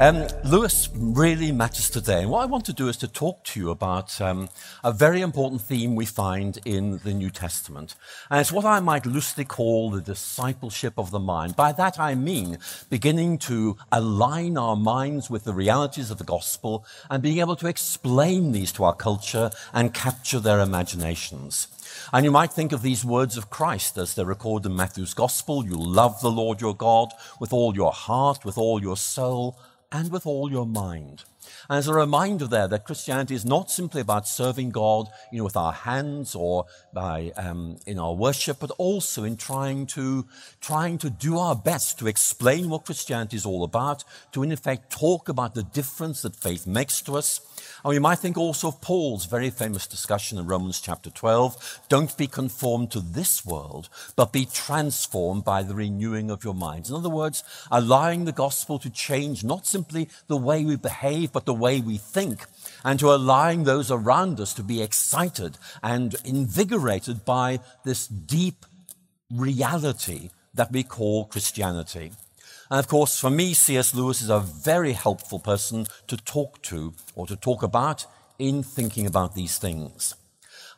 Um, Lewis really matters today. And what I want to do is to talk to you about um, a very important theme we find in the New Testament. And it's what I might loosely call the discipleship of the mind. By that I mean beginning to align our minds with the realities of the gospel and being able to explain these to our culture and capture their imaginations. And you might think of these words of Christ as they're recorded in Matthew's Gospel. You love the Lord your God with all your heart, with all your soul, and with all your mind. And as a reminder there that Christianity is not simply about serving God, you know, with our hands or by um, in our worship, but also in trying to trying to do our best to explain what Christianity is all about, to in effect talk about the difference that faith makes to us. Oh, and we might think also of Paul's very famous discussion in Romans chapter 12 don't be conformed to this world, but be transformed by the renewing of your minds. In other words, allowing the gospel to change not simply the way we behave, but the way we think, and to allowing those around us to be excited and invigorated by this deep reality that we call Christianity. And of course, for me, C.S. Lewis is a very helpful person to talk to or to talk about in thinking about these things.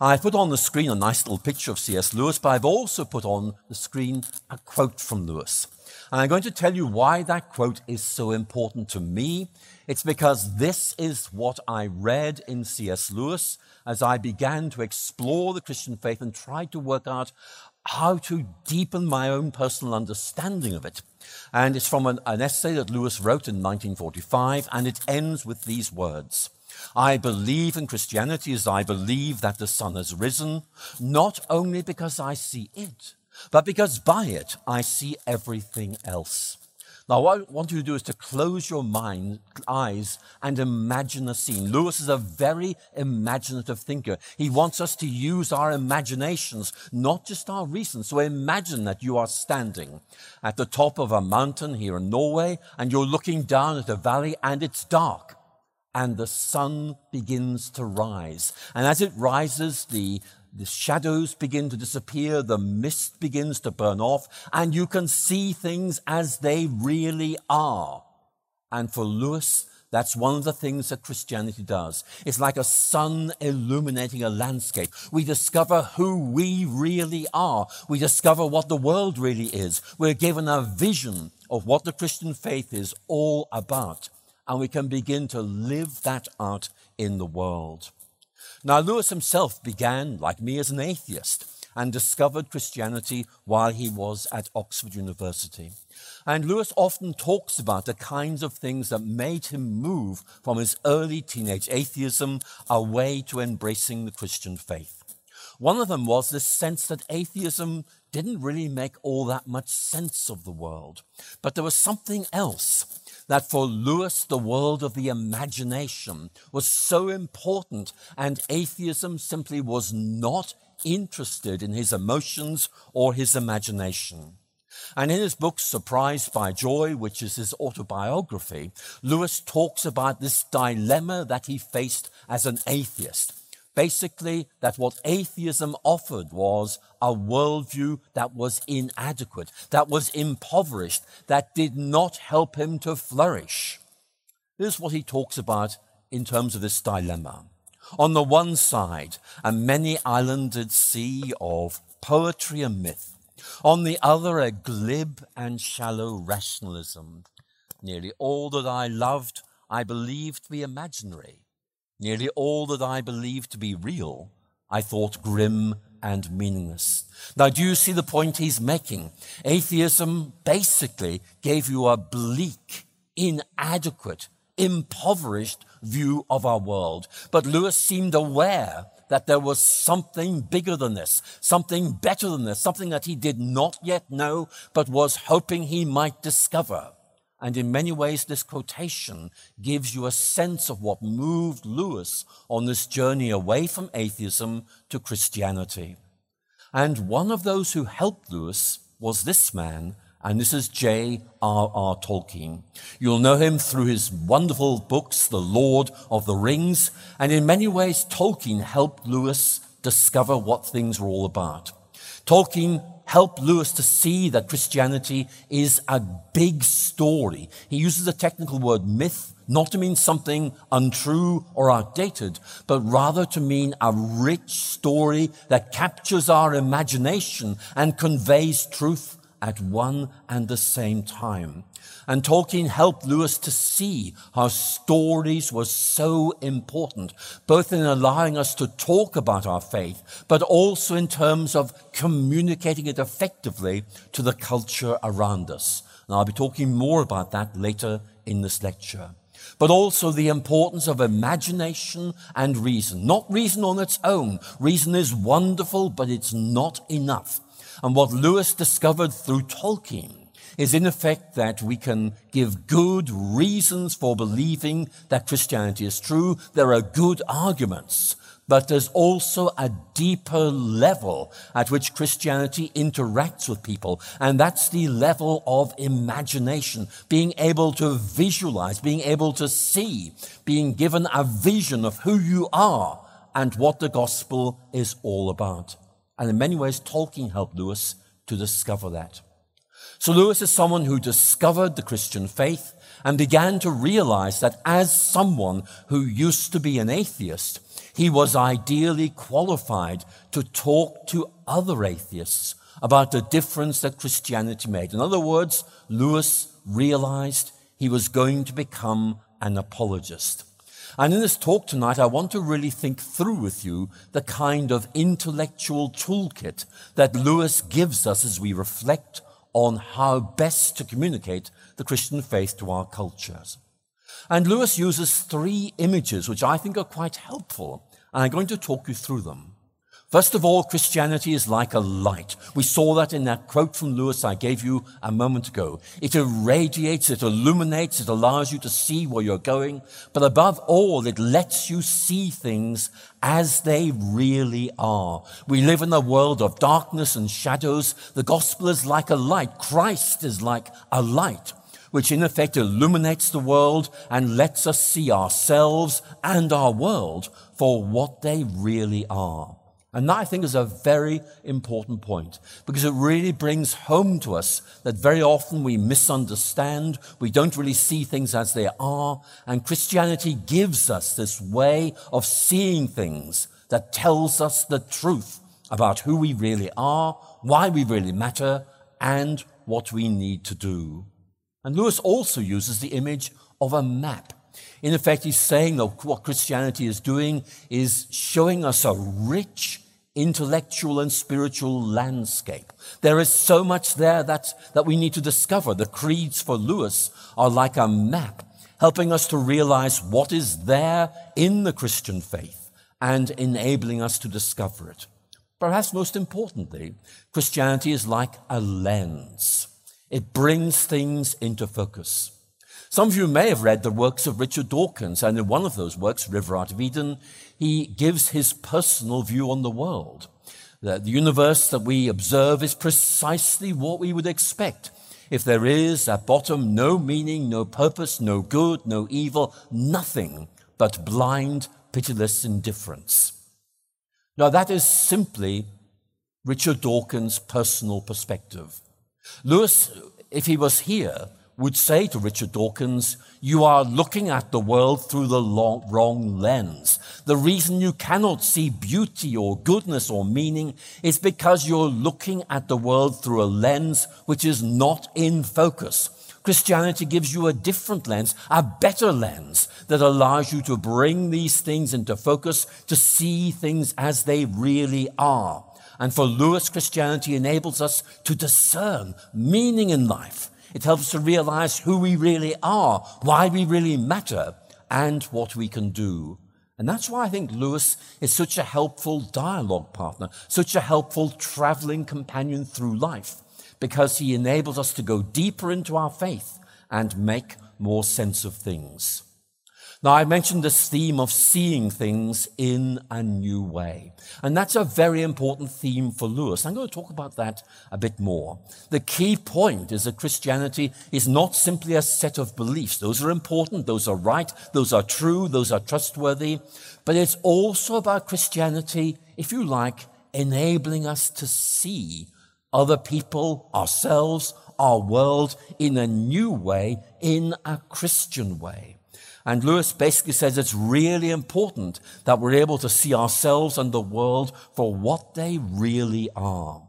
I've put on the screen a nice little picture of C.S. Lewis, but I've also put on the screen a quote from Lewis. And I'm going to tell you why that quote is so important to me. It's because this is what I read in C.S. Lewis as I began to explore the Christian faith and tried to work out how to deepen my own personal understanding of it. And it's from an, an, essay that Lewis wrote in 1945, and it ends with these words I believe in Christianity as I believe that the sun has risen, not only because I see it, but because by it I see everything else. Now, what I want you to do is to close your mind, eyes and imagine a scene. Lewis is a very imaginative thinker. He wants us to use our imaginations, not just our reason. So imagine that you are standing at the top of a mountain here in Norway and you're looking down at a valley and it's dark and the sun begins to rise. And as it rises, the the shadows begin to disappear, the mist begins to burn off, and you can see things as they really are. And for Lewis, that's one of the things that Christianity does. It's like a sun illuminating a landscape. We discover who we really are. We discover what the world really is. We're given a vision of what the Christian faith is all about. And we can begin to live that out in the world. Now, Lewis himself began, like me, as an atheist and discovered Christianity while he was at Oxford University. And Lewis often talks about the kinds of things that made him move from his early teenage atheism away to embracing the Christian faith. One of them was this sense that atheism didn't really make all that much sense of the world, but there was something else that for Lewis, the world of the imagination was so important, and atheism simply was not interested in his emotions or his imagination. And in his book, Surprised by Joy, which is his autobiography, Lewis talks about this dilemma that he faced as an atheist. Basically, that what atheism offered was a worldview that was inadequate, that was impoverished, that did not help him to flourish. This is what he talks about in terms of this dilemma. On the one side, a many islanded sea of poetry and myth. On the other, a glib and shallow rationalism. Nearly all that I loved, I believed to be imaginary Nearly all that I believed to be real, I thought grim and meaningless. Now, do you see the point he's making? Atheism basically gave you a bleak, inadequate, impoverished view of our world. But Lewis seemed aware that there was something bigger than this, something better than this, something that he did not yet know, but was hoping he might discover. And in many ways, this quotation gives you a sense of what moved Lewis on this journey away from atheism to Christianity. And one of those who helped Lewis was this man, and this is J.R.R. Tolkien. You'll know him through his wonderful books, The Lord of the Rings, and in many ways, Tolkien helped Lewis discover what things were all about. Tolkien helped Lewis to see that Christianity is a big story. He uses the technical word myth not to mean something untrue or outdated, but rather to mean a rich story that captures our imagination and conveys truth at one and the same time. And Tolkien helped Lewis to see how stories were so important, both in allowing us to talk about our faith, but also in terms of communicating it effectively to the culture around us. And I'll be talking more about that later in this lecture. But also the importance of imagination and reason. Not reason on its own. Reason is wonderful, but it's not enough. And what Lewis discovered through Tolkien is in effect that we can give good reasons for believing that Christianity is true. There are good arguments, but there's also a deeper level at which Christianity interacts with people. And that's the level of imagination, being able to visualize, being able to see, being given a vision of who you are and what the gospel is all about. And in many ways, Tolkien helped Lewis to discover that. So Lewis is someone who discovered the Christian faith and began to realize that as someone who used to be an atheist, he was ideally qualified to talk to other atheists about the difference that Christianity made. In other words, Lewis realized he was going to become an apologist. And in this talk tonight, I want to really think through with you the kind of intellectual toolkit that Lewis gives us as we reflect on how best to communicate the Christian faith to our cultures. And Lewis uses three images which I think are quite helpful, and I'm going to talk you through them. First of all, Christianity is like a light. We saw that in that quote from Lewis I gave you a moment ago. It irradiates, it illuminates, it allows you to see where you're going, but above all, it lets you see things as they really are. We live in a world of darkness and shadows. The gospel is like a light. Christ is like a light which in effect illuminates the world and lets us see ourselves and our world for what they really are. And that I think is a very important point because it really brings home to us that very often we misunderstand, we don't really see things as they are, and Christianity gives us this way of seeing things that tells us the truth about who we really are, why we really matter, and what we need to do. And Lewis also uses the image of a map. In effect, he's saying that what Christianity is doing is showing us a rich intellectual and spiritual landscape. There is so much there that, that we need to discover. The creeds for Lewis are like a map, helping us to realize what is there in the Christian faith and enabling us to discover it. Perhaps most importantly, Christianity is like a lens. It brings things into focus. Some of you may have read the works of Richard Dawkins, and in one of those works, River Out of Eden, he gives his personal view on the world. The universe that we observe is precisely what we would expect. If there is at bottom no meaning, no purpose, no good, no evil, nothing but blind, pitiless indifference. Now that is simply Richard Dawkins' personal perspective. Lewis, if he was here, would say to Richard Dawkins, you are looking at the world through the long, wrong lens. The reason you cannot see beauty or goodness or meaning is because you're looking at the world through a lens which is not in focus. Christianity gives you a different lens, a better lens that allows you to bring these things into focus, to see things as they really are. And for Lewis, Christianity enables us to discern meaning in life it helps to realize who we really are, why we really matter, and what we can do. And that's why I think Lewis is such a helpful dialogue partner, such a helpful traveling companion through life, because he enables us to go deeper into our faith and make more sense of things. Now, I mentioned this theme of seeing things in a new way. And that's a very important theme for Lewis. I'm going to talk about that a bit more. The key point is that Christianity is not simply a set of beliefs. Those are important, those are right, those are true, those are trustworthy. But it's also about Christianity, if you like, enabling us to see other people, ourselves, our world in a new way, in a Christian way. And Lewis basically says it's really important that we're able to see ourselves and the world for what they really are.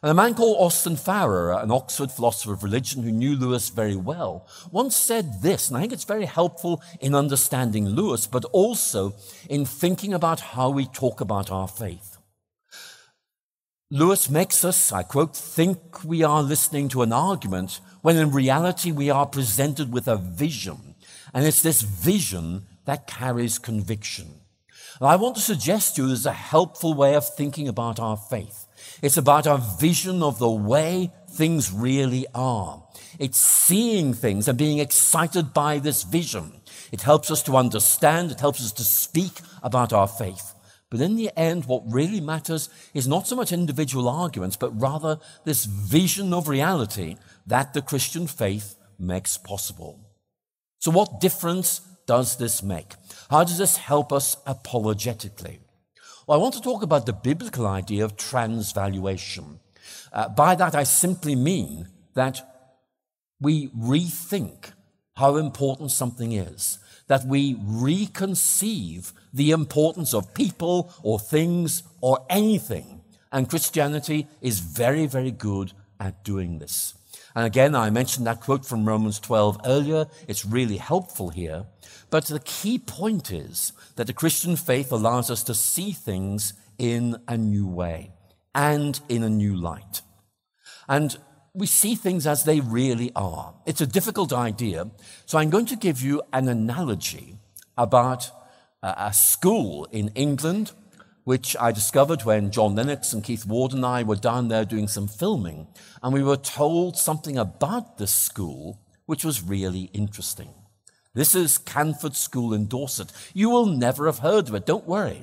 And a man called Austin Farrer, an Oxford philosopher of religion who knew Lewis very well, once said this, and I think it's very helpful in understanding Lewis, but also in thinking about how we talk about our faith. Lewis makes us, I quote, think we are listening to an argument when in reality we are presented with a vision and it's this vision that carries conviction. And I want to suggest to you there's a helpful way of thinking about our faith. It's about our vision of the way things really are. It's seeing things and being excited by this vision. It helps us to understand, it helps us to speak about our faith. But in the end, what really matters is not so much individual arguments, but rather this vision of reality that the Christian faith makes possible. So, what difference does this make? How does this help us apologetically? Well, I want to talk about the biblical idea of transvaluation. Uh, by that, I simply mean that we rethink how important something is, that we reconceive the importance of people or things or anything. And Christianity is very, very good at doing this. And again, I mentioned that quote from Romans 12 earlier. It's really helpful here. But the key point is that the Christian faith allows us to see things in a new way and in a new light. And we see things as they really are. It's a difficult idea. So I'm going to give you an analogy about a school in England which I discovered when John Lennox and Keith Ward and I were down there doing some filming. And we were told something about this school which was really interesting. This is Canford School in Dorset. You will never have heard of it, don't worry.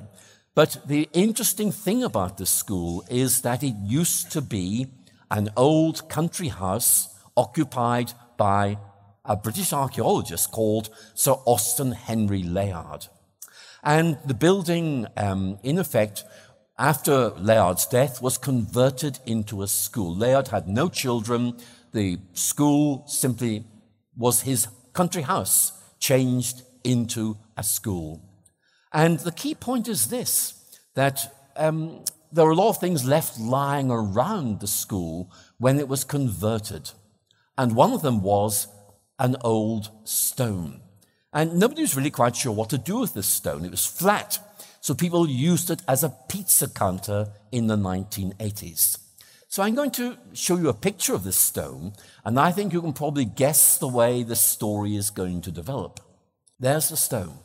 But the interesting thing about this school is that it used to be an old country house occupied by a British archaeologist called Sir Austen Henry Layard. And the building, um, in effect, after Layard's death, was converted into a school. Layard had no children. The school simply was his country house, changed into a school. And the key point is this that um, there were a lot of things left lying around the school when it was converted. And one of them was an old stone. And nobody was really quite sure what to do with this stone. It was flat. So people used it as a pizza counter in the 1980s. So I'm going to show you a picture of this stone, and I think you can probably guess the way the story is going to develop. There's the stone.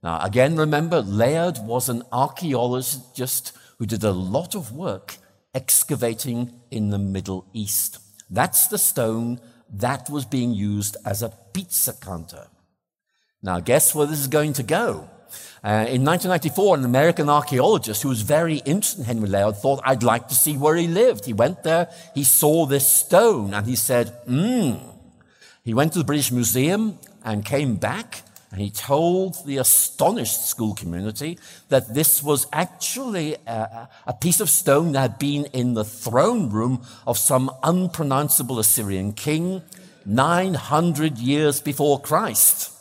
Now, again, remember, Layard was an archaeologist who did a lot of work excavating in the Middle East. That's the stone that was being used as a pizza counter. Now, guess where this is going to go? Uh, in 1994, an American archaeologist who was very interested in Henry Layard thought, I'd like to see where he lived. He went there, he saw this stone, and he said, hmm. He went to the British Museum and came back, and he told the astonished school community that this was actually a, a piece of stone that had been in the throne room of some unpronounceable Assyrian king 900 years before Christ.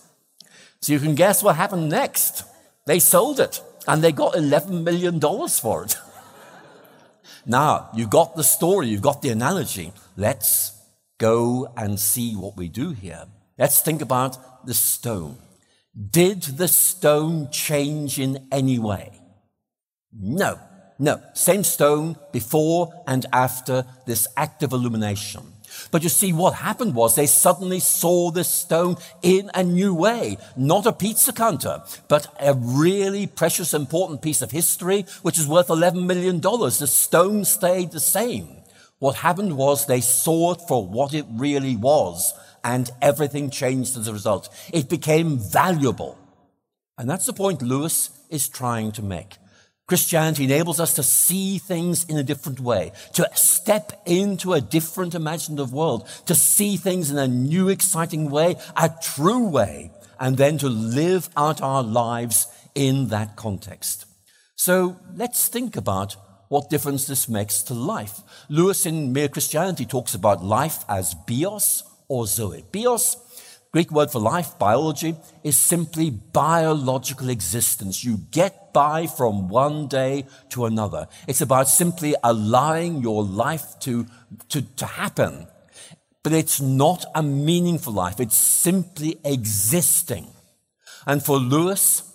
So you can guess what happened next. They sold it and they got $11 million for it. now, you've got the story, you've got the analogy. Let's go and see what we do here. Let's think about the stone. Did the stone change in any way? No, no. Same stone before and after this act of illumination. But you see, what happened was they suddenly saw this stone in a new way. Not a pizza counter, but a really precious, important piece of history, which is worth $11 million. The stone stayed the same. What happened was they saw it for what it really was and everything changed as a result. It became valuable. And that's the point Lewis is trying to make. Christianity enables us to see things in a different way, to step into a different imaginative world, to see things in a new, exciting way, a true way, and then to live out our lives in that context. So let's think about what difference this makes to life. Lewis in Mere Christianity talks about life as bios or zoe. Bios Greek word for life, biology, is simply biological existence. You get by from one day to another. It's about simply allowing your life to, to, to happen. But it's not a meaningful life. It's simply existing. And for Lewis,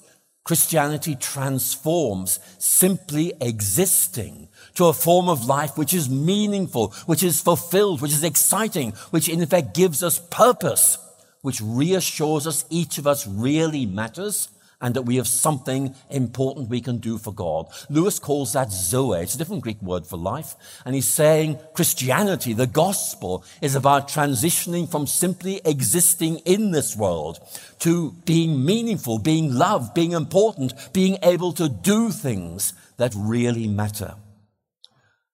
Christianity transforms simply existing to a form of life which is meaningful, which is fulfilled, which is exciting, which in effect gives us purpose which reassures us each of us really matters and that we have something important we can do for God. Lewis calls that Zoe. It's a different Greek word for life. And he's saying Christianity, the gospel, is about transitioning from simply existing in this world to being meaningful, being loved, being important, being able to do things that really matter.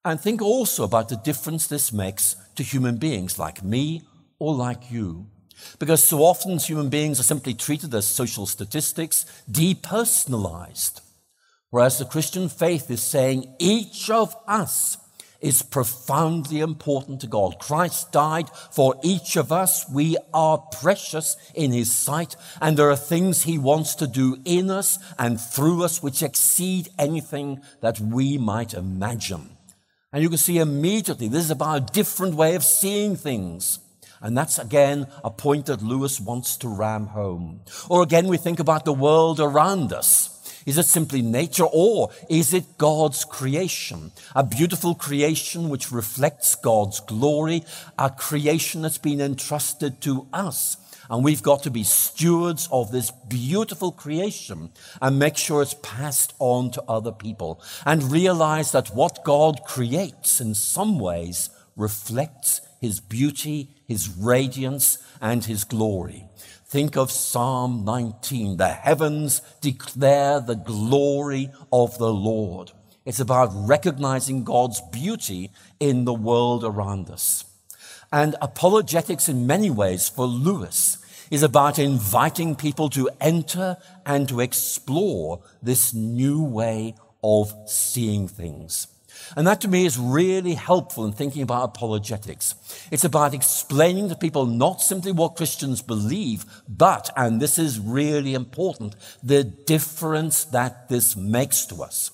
And think also about the difference this makes to human beings like me or like you. Because so often human beings are simply treated as social statistics, depersonalized. Whereas the Christian faith is saying each of us is profoundly important to God. Christ died for each of us. We are precious in His sight, and there are things He wants to do in us and through us which exceed anything that we might imagine. And you can see immediately this is about a different way of seeing things. And that's again a point that Lewis wants to ram home. Or again, we think about the world around us. Is it simply nature or is it God's creation? A beautiful creation which reflects God's glory, a creation that's been entrusted to us. And we've got to be stewards of this beautiful creation and make sure it's passed on to other people and realize that what God creates in some ways reflects his beauty, his radiance, and his glory. Think of Psalm 19. The heavens declare the glory of the Lord. It's about recognizing God's beauty in the world around us. And apologetics, in many ways, for Lewis, is about inviting people to enter and to explore this new way of seeing things. And that to me is really helpful in thinking about apologetics. It's about explaining to people not simply what Christians believe, but, and this is really important, the difference that this makes to us.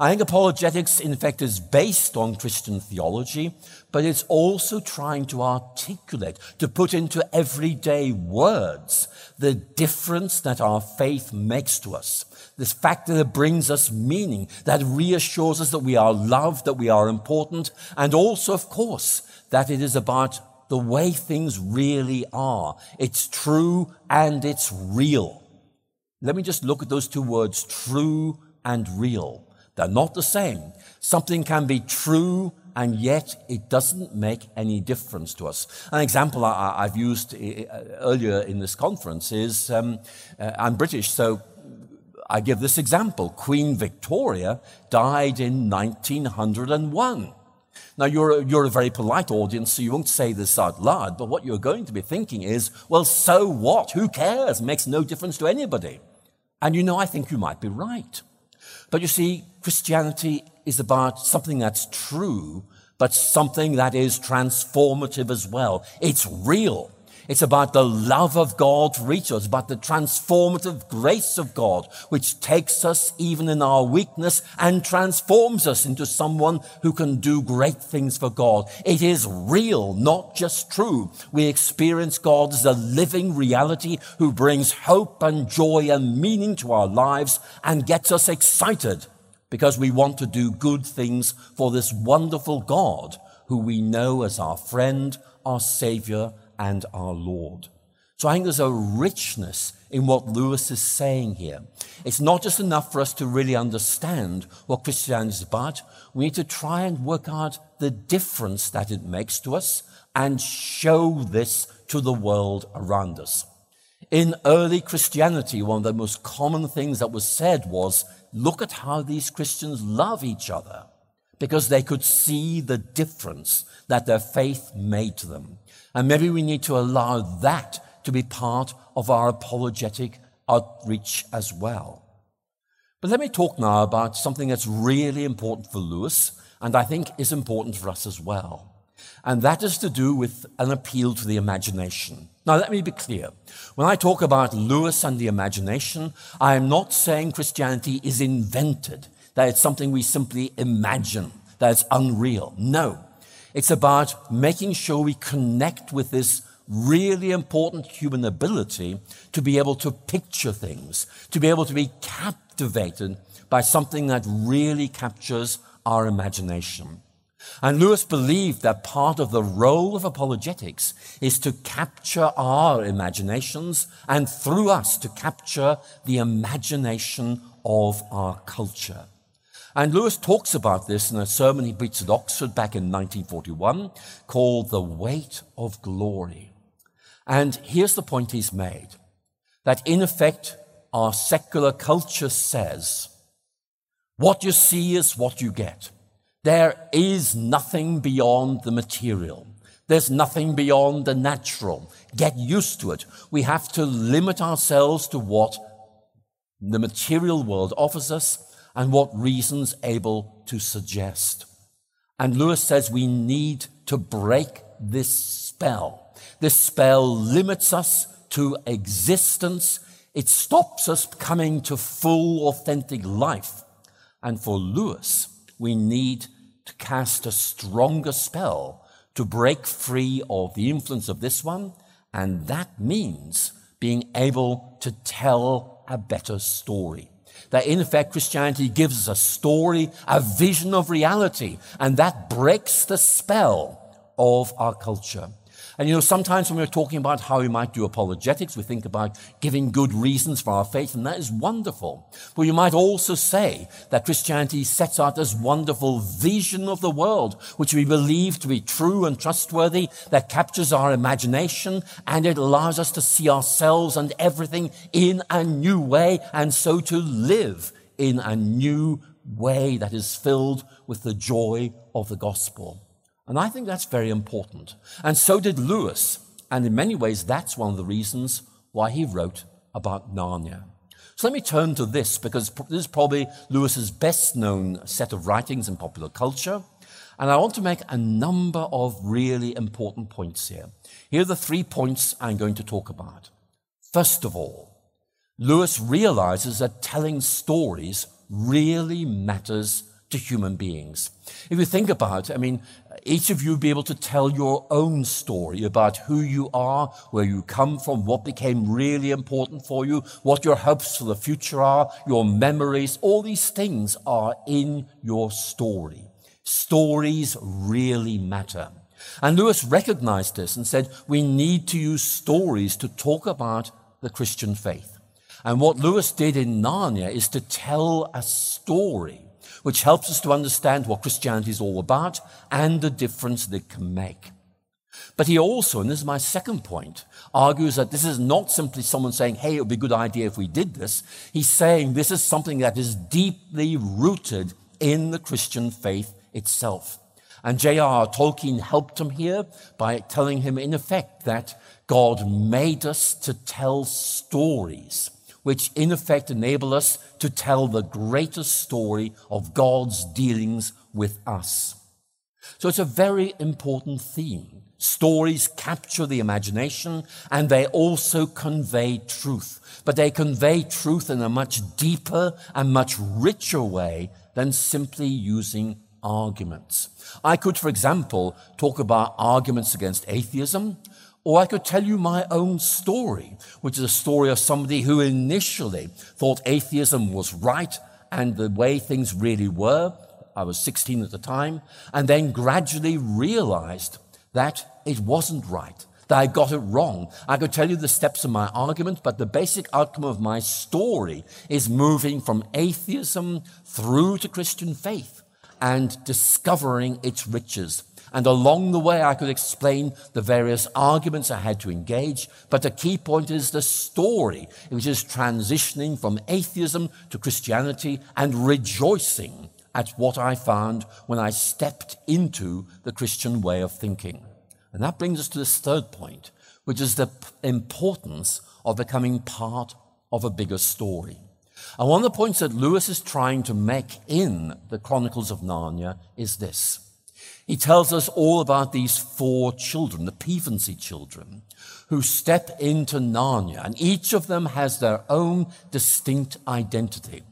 I think apologetics, in fact, is based on Christian theology, but it's also trying to articulate, to put into everyday words the difference that our faith makes to us. This fact that it brings us meaning, that reassures us that we are loved, that we are important, and also, of course, that it is about the way things really are. It's true and it's real. Let me just look at those two words, true and real. They're not the same. Something can be true and yet it doesn't make any difference to us. An example I, have used uh, earlier in this conference is um, uh, I'm British, so I give this example. Queen Victoria died in 1901. Now, you're a, you're a very polite audience, so you won't say this out loud, but what you're going to be thinking is, well, so what? Who cares? Makes no difference to anybody. And you know, I think you might be right. But you see, Christianity is about something that's true, but something that is transformative as well. It's real. It's about the love of God for each of us, about the transformative grace of God, which takes us even in our weakness and transforms us into someone who can do great things for God. It is real, not just true. We experience God as a living reality who brings hope and joy and meaning to our lives and gets us excited because we want to do good things for this wonderful God who we know as our friend, our savior, and our Lord. So I think there's a richness in what Lewis is saying here. It's not just enough for us to really understand what Christianity is about. We need to try and work out the difference that it makes to us and show this to the world around us. In early Christianity, one of the most common things that was said was look at how these Christians love each other because they could see the difference that their faith made to them. And maybe we need to allow that to be part of our apologetic outreach as well. But let me talk now about something that's really important for Lewis and I think is important for us as well. And that is to do with an appeal to the imagination. Now, let me be clear. When I talk about Lewis and the imagination, I am not saying Christianity is invented, that it's something we simply imagine, that it's unreal. No. It's about making sure we connect with this really important human ability to be able to picture things, to be able to be captivated by something that really captures our imagination. And Lewis believed that part of the role of apologetics is to capture our imaginations and through us to capture the imagination of our culture. And Lewis talks about this in a sermon he preached at Oxford back in 1941 called The Weight of Glory. And here's the point he's made that in effect, our secular culture says, what you see is what you get. There is nothing beyond the material. There's nothing beyond the natural. Get used to it. We have to limit ourselves to what the material world offers us and what reason's able to suggest. And Lewis says we need to break this spell. This spell limits us to existence. It stops us coming to full, authentic life. And for Lewis, we need to cast a stronger spell to break free of the influence of this one. And that means being able to tell a better story. That in effect, Christianity gives us a story, a vision of reality, and that breaks the spell of our culture. And you know, sometimes when we're talking about how we might do apologetics, we think about giving good reasons for our faith, and that is wonderful. But you might also say that Christianity sets out this wonderful vision of the world, which we believe to be true and trustworthy, that captures our imagination, and it allows us to see ourselves and everything in a new way, and so to live in a new way that is filled with the joy of the gospel. And I think that's very important. And so did Lewis. And in many ways, that's one of the reasons why he wrote about Narnia. So let me turn to this because this is probably Lewis's best known set of writings in popular culture. And I want to make a number of really important points here. Here are the three points I'm going to talk about. First of all, Lewis realizes that telling stories really matters to human beings. If you think about it, I mean, each of you be able to tell your own story about who you are, where you come from, what became really important for you, what your hopes for the future are, your memories. All these things are in your story. Stories really matter. And Lewis recognized this and said, we need to use stories to talk about the Christian faith. And what Lewis did in Narnia is to tell a story which helps us to understand what Christianity is all about and the difference that it can make. But he also, and this is my second point, argues that this is not simply someone saying, hey, it would be a good idea if we did this. He's saying this is something that is deeply rooted in the Christian faith itself. And J.R.R. Tolkien helped him here by telling him, in effect, that God made us to tell stories which in effect enable us to tell the greatest story of God's dealings with us. So it's a very important theme. Stories capture the imagination and they also convey truth, but they convey truth in a much deeper and much richer way than simply using arguments. I could, for example, talk about arguments against atheism, or I could tell you my own story, which is a story of somebody who initially thought atheism was right and the way things really were. I was 16 at the time, and then gradually realized that it wasn't right, that I got it wrong. I could tell you the steps of my argument, but the basic outcome of my story is moving from atheism through to Christian faith and discovering its riches And along the way, I could explain the various arguments I had to engage. But the key point is the story, which is transitioning from atheism to Christianity and rejoicing at what I found when I stepped into the Christian way of thinking. And that brings us to this third point, which is the importance of becoming part of a bigger story. And one of the points that Lewis is trying to make in the Chronicles of Narnia is this. He tells us all about these four children, the Pevensie children, who step into Narnia, and each of them has their own distinct identity.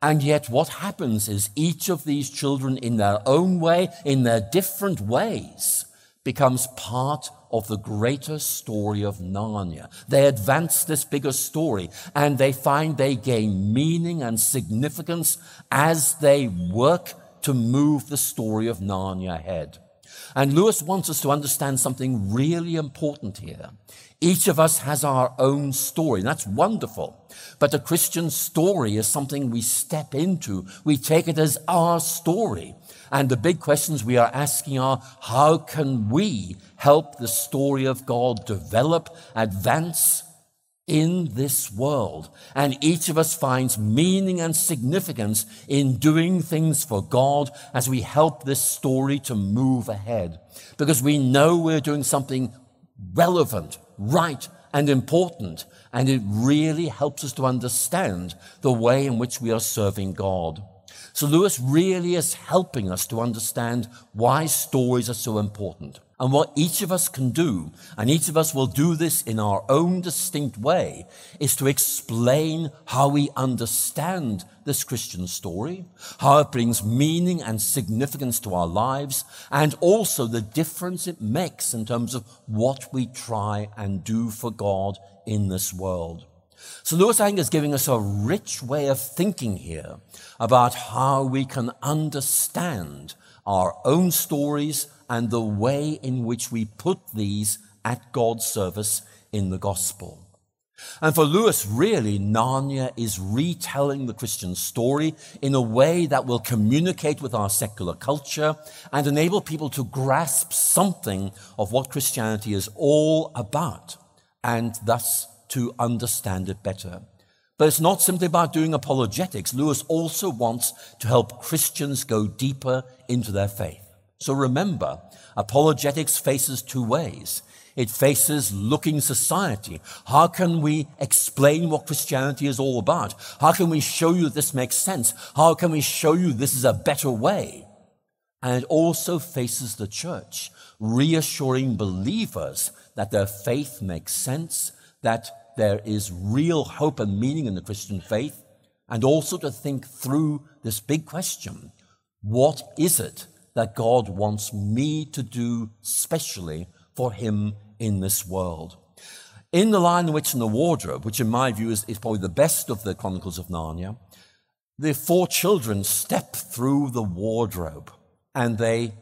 And yet, what happens is each of these children, in their own way, in their different ways, becomes part of the greater story of Narnia. They advance this bigger story and they find they gain meaning and significance as they work to move the story of Narnia ahead. And Lewis wants us to understand something really important here. Each of us has our own story, and that's wonderful. But the Christian story is something we step into. We take it as our story. And the big questions we are asking are how can we help the story of God develop, advance in this world? And each of us finds meaning and significance in doing things for God as we help this story to move ahead. Because we know we're doing something relevant, right, and important. And it really helps us to understand the way in which we are serving God. So Lewis really is helping us to understand why stories are so important and what each of us can do, and each of us will do this in our own distinct way, is to explain how we understand this Christian story, how it brings meaning and significance to our lives, and also the difference it makes in terms of what we try and do for God in this world. So Lewis, I think, is giving us a rich way of thinking here about how we can understand our own stories and the way in which we put these at God's service in the gospel. And for Lewis, really, Narnia is retelling the Christian story in a way that will communicate with our secular culture and enable people to grasp something of what Christianity is all about and thus to understand it better. But it's not simply about doing apologetics. Lewis also wants to help Christians go deeper into their faith. So remember, apologetics faces two ways. It faces looking society. How can we explain what Christianity is all about? How can we show you this makes sense? How can we show you this is a better way? And it also faces the church, reassuring believers that their faith makes sense, that there is real hope and meaning in the Christian faith, and also to think through this big question. What is it that God wants me to do specially for him in this world. In The Lion, the Witch, and the Wardrobe, which in my view is, is probably the best of the Chronicles of Narnia, the four children step through the wardrobe and they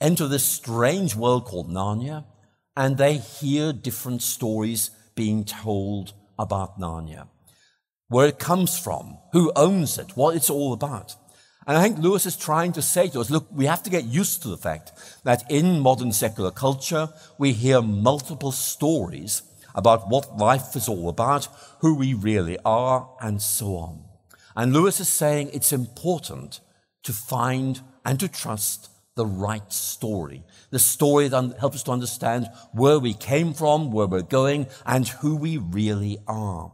enter this strange world called Narnia and they hear different stories being told about Narnia. Where it comes from, who owns it, what it's all about. And I think Lewis is trying to say to us, look, we have to get used to the fact that in modern secular culture, we hear multiple stories about what life is all about, who we really are, and so on. And Lewis is saying it's important to find and to trust the right story. The story that helps us to understand where we came from, where we're going, and who we really are.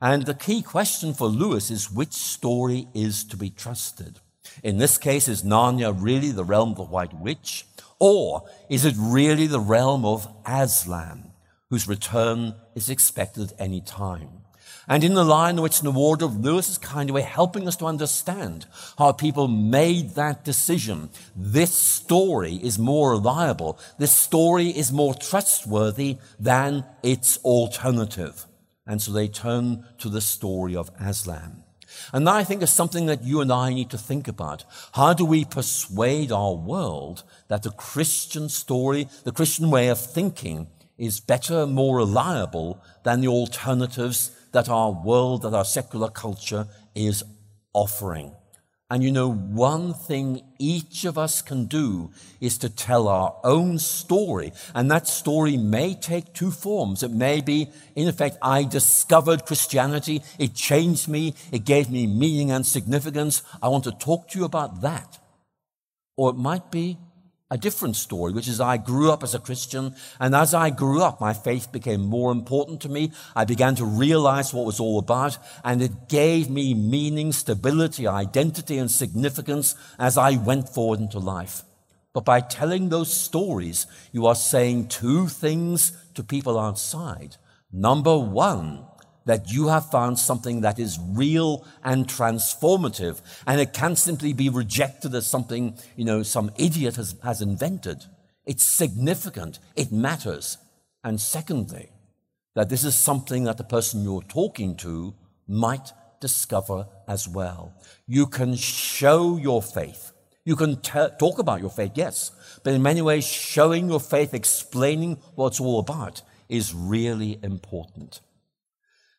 And the key question for Lewis is which story is to be trusted? In this case, is Narnia really the realm of the White Witch? Or is it really the realm of Aslan, whose return is expected at any time? And in the Witch in the wardrobe, Lewis is kind of helping us to understand how people made that decision. This story is more reliable. This story is more trustworthy than its alternative. And so they turn to the story of Aslan. And that I think is something that you and I need to think about. How do we persuade our world that the Christian story, the Christian way of thinking is better, more reliable than the alternatives that our world, that our secular culture is offering? And you know, one thing each of us can do is to tell our own story. And that story may take two forms. It may be, in effect, I discovered Christianity. It changed me. It gave me meaning and significance. I want to talk to you about that. Or it might be, a different story, which is I grew up as a Christian, and as I grew up, my faith became more important to me. I began to realize what was all about, and it gave me meaning, stability, identity, and significance as I went forward into life. But by telling those stories, you are saying two things to people outside. Number one, that you have found something that is real and transformative, and it can't simply be rejected as something, you know, some idiot has, has invented. It's significant, it matters. And secondly, that this is something that the person you're talking to might discover as well. You can show your faith. You can t- talk about your faith, yes, but in many ways, showing your faith, explaining what it's all about, is really important.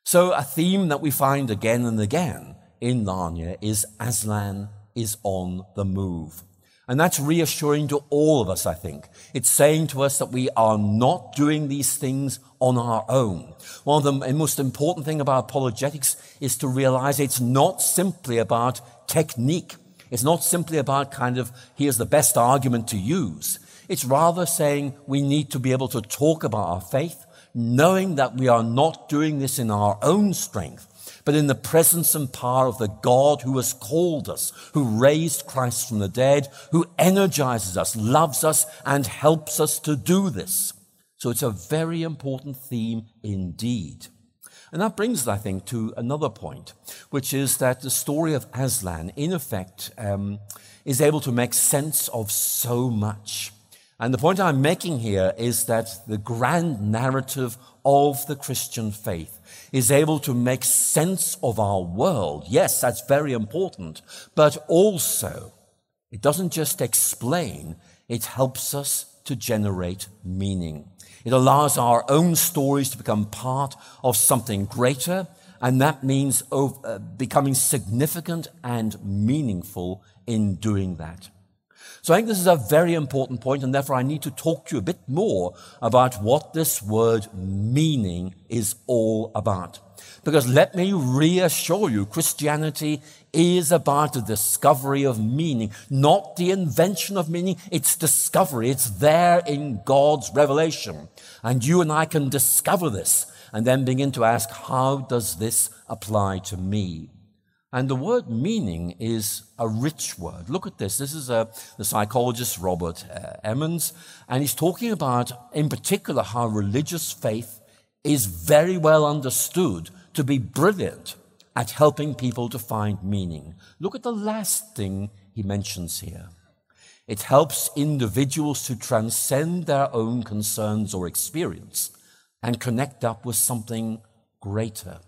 So a theme that we find again and again in Narnia is Aslan is on the move. And that's reassuring to all of us, I think. It's saying to us that we are not doing these things on our own. One of the most important thing about apologetics is to realize it's not simply about technique. It's not simply about kind of, here's the best argument to use. It's rather saying we need to be able to talk about our faith knowing that we are not doing this in our own strength, but in the presence and power of the God who has called us, who raised Christ from the dead, who energizes us, loves us, and helps us to do this. So it's a very important theme indeed. And that brings us, I think, to another point, which is that the story of Aslan, in effect, um, is able to make sense of so much. And the point I'm making here is that the grand narrative of the Christian faith is able to make sense of our world. Yes, that's very important. But also, it doesn't just explain, it helps us to generate meaning. It allows our own stories to become part of something greater, and that means uh, becoming significant and meaningful in doing that. So I think this is a very important point, and therefore I need to talk to you a bit more about what this word meaning is all about. Because let me reassure you, Christianity is about the discovery of meaning, not the invention of meaning. It's discovery. It's there in God's revelation. And you and I can discover this and then begin to ask, how does this apply to me? And the word meaning is a rich word. Look at this. This is a, uh, the psychologist Robert uh, Emmons, and he's talking about, in particular, how religious faith is very well understood to be brilliant at helping people to find meaning. Look at the last thing he mentions here. It helps individuals to transcend their own concerns or experience and connect up with something greater,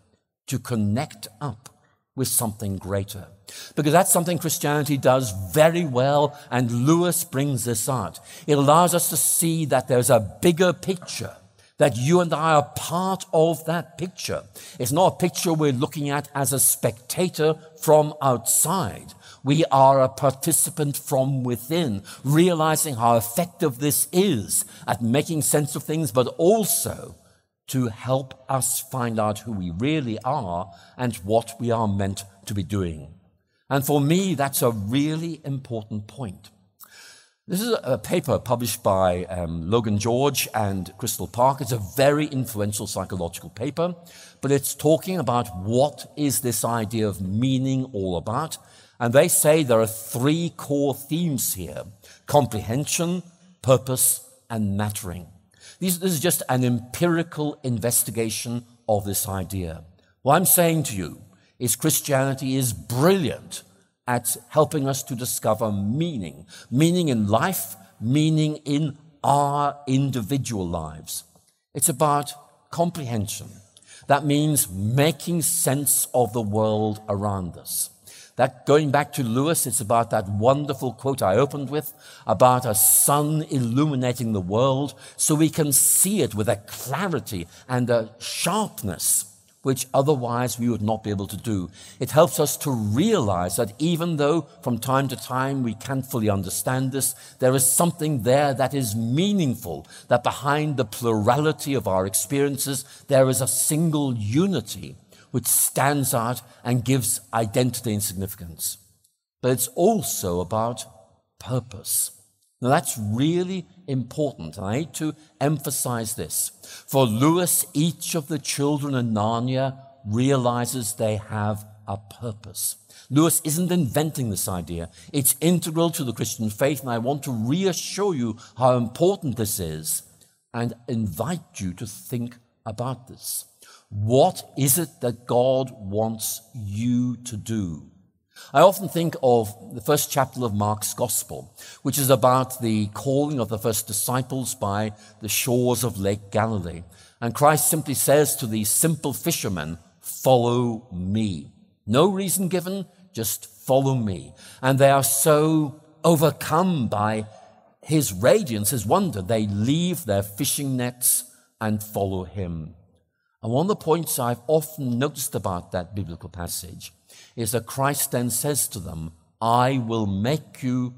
to connect up with something greater. Because that's something Christianity does very well, and Lewis brings this out. It allows us to see that there's a bigger picture, that you and I are part of that picture. It's not a picture we're looking at as a spectator from outside. We are a participant from within, realizing how effective this is at making sense of things, but also to help us find out who we really are and what we are meant to be doing. And for me, that's a really important point. This is a paper published by um, Login George and Crystal Park. It's a very influential psychological paper, but it's talking about what is this idea of meaning all about. And they say there are three core themes here comprehension, purpose, and mattering. This, this is just an empirical investigation of this idea. What I'm saying to you is Christianity is brilliant at helping us to discover meaning, meaning in life, meaning in our individual lives. It's about comprehension. That means making sense of the world around us. That going back to Lewis, it's about that wonderful quote I opened with about a sun illuminating the world so we can see it with a clarity and a sharpness which otherwise we would not be able to do. It helps us to realize that even though from time to time we can't fully understand this, there is something there that is meaningful, that behind the plurality of our experiences, there is a single unity which stands out and gives identity and significance. But it's also about purpose. Now that's really important. I need to emphasize this. For Lewis, each of the children in Narnia realizes they have a purpose. Lewis isn't inventing this idea. It's integral to the Christian faith, and I want to reassure you how important this is and invite you to think about this. What is it that God wants you to do? I often think of the first chapter of Mark's Gospel, which is about the calling of the first disciples by the shores of Lake Galilee. And Christ simply says to these simple fishermen, Follow me. No reason given, just follow me. And they are so overcome by his radiance, his wonder, they leave their fishing nets and follow him. And one of the points I've often noticed about that biblical passage is that Christ then says to them, I will make you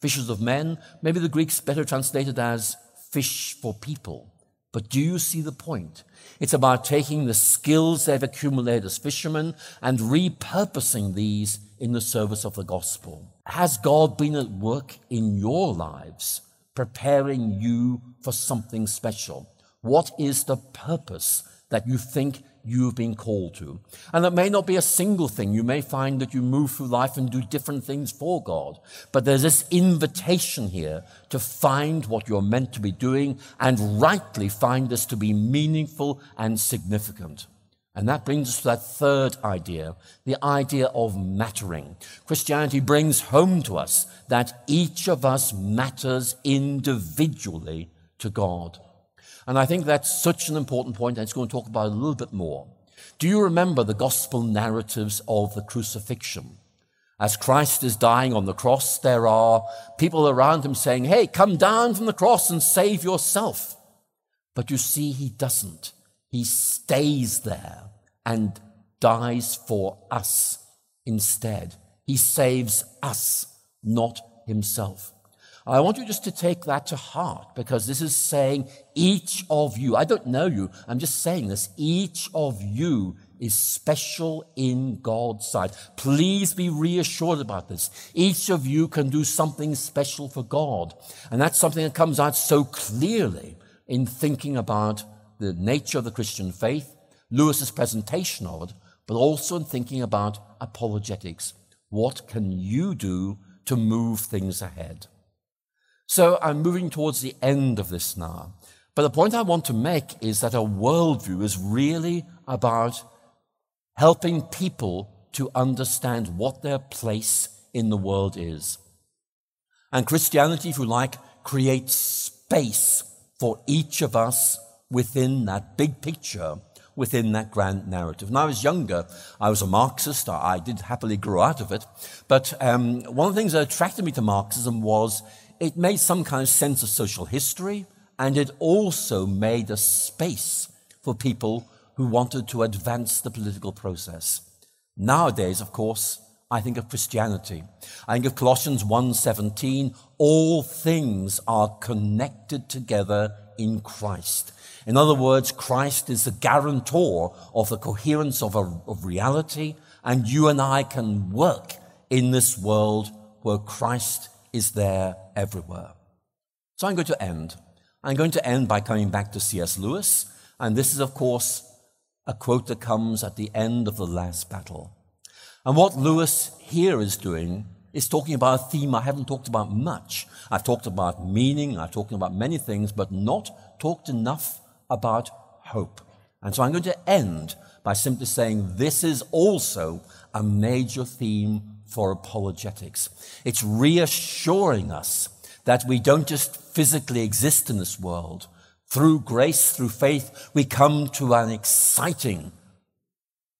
fishers of men. Maybe the Greek's better translated as fish for people. But do you see the point? It's about taking the skills they've accumulated as fishermen and repurposing these in the service of the gospel. Has God been at work in your lives, preparing you for something special? What is the purpose that you think you've been called to. And it may not be a single thing. You may find that you move through life and do different things for God. But there's this invitation here to find what you're meant to be doing and rightly find this to be meaningful and significant. And that brings us to that third idea, the idea of mattering. Christianity brings home to us that each of us matters individually to God. And I think that's such an important point, and it's going to talk about a little bit more. Do you remember the gospel narratives of the crucifixion? As Christ is dying on the cross, there are people around him saying, Hey, come down from the cross and save yourself. But you see, he doesn't. He stays there and dies for us instead. He saves us, not himself. I want you just to take that to heart because this is saying each of you, I don't know you, I'm just saying this, each of you is special in God's sight. Please be reassured about this. Each of you can do something special for God. And that's something that comes out so clearly in thinking about the nature of the Christian faith, Lewis's presentation of it, but also in thinking about apologetics. What can you do to move things ahead? So I'm moving towards the end of this now. But the point I want to make is that a worldview is really about helping people to understand what their place in the world is. And Christianity, if you like, creates space for each of us within that big picture, within that grand narrative. When I was younger, I was a Marxist. I did happily grow out of it. But um, one of the things that attracted me to Marxism was it made some kind of sense of social history, and it also made a space for people who wanted to advance the political process. Nowadays, of course, I think of Christianity. I think of Colossians 1:17, all things are connected together in Christ. In other words, Christ is the guarantor of the coherence of, a, of reality, and you and I can work in this world where Christ is there everywhere. So I'm going to end. I'm going to end by coming back to C.S. Lewis. And this is, of course, a quote that comes at the end of the last battle. And what Lewis here is doing is talking about a theme I haven't talked about much. I've talked about meaning, I've talked about many things, but not talked enough about hope. And so I'm going to end by simply saying this is also a major theme for apologetics. It's reassuring us that we don't just physically exist in this world. Through grace, through faith, we come to an exciting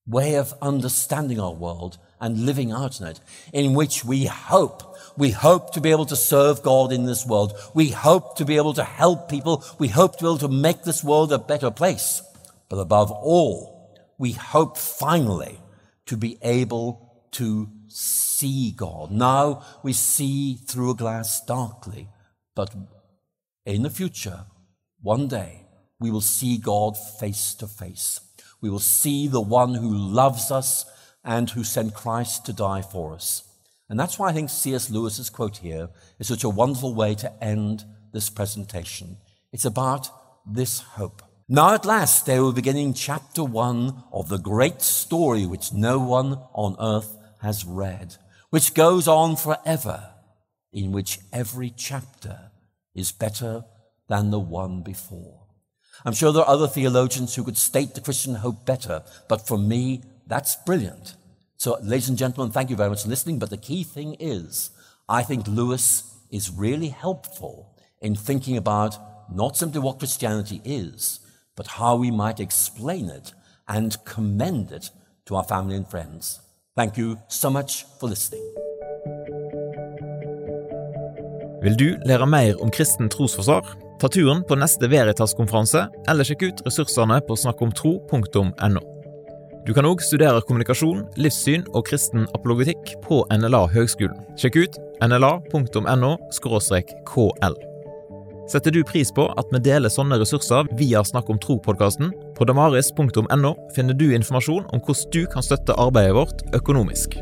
way of understanding our world and living out in it, in which we hope. We hope to be able to serve God in this world. We hope to be able to help people. We hope to be able to make this world a better place. But above all, we hope finally to be able to see God. Now we see through a glass darkly, but in the future, one day, we will see God face to face. We will see the one who loves us and who sent Christ to die for us. And that's why I think C.S. Lewis's quote here is such a wonderful way to end this presentation. It's about this hope. Now, at last, they were beginning chapter one of the great story which no one on earth has read, which goes on forever, in which every chapter is better than the one before. I'm sure there are other theologians who could state the Christian hope better, but for me, that's brilliant. So, ladies and gentlemen, thank you very much for listening. But the key thing is, I think Lewis is really helpful in thinking about not simply what Christianity is, but how we might explain it and commend it to our family and friends. Thank you so much for listening. Vil du lære mer om kristen trosforsvar? Ta turen på neste Veritas-konferanse, eller sjekk ut ressursene på snakkomtro.no. Du kan òg studere kommunikasjon, livssyn og kristen apologetikk på NLA Høgskolen. Sjekk ut nla.no kl. Setter du pris på at vi deler sånne ressurser via Snakk om tro-podkasten? På damaris.no finner du informasjon om hvordan du kan støtte arbeidet vårt økonomisk.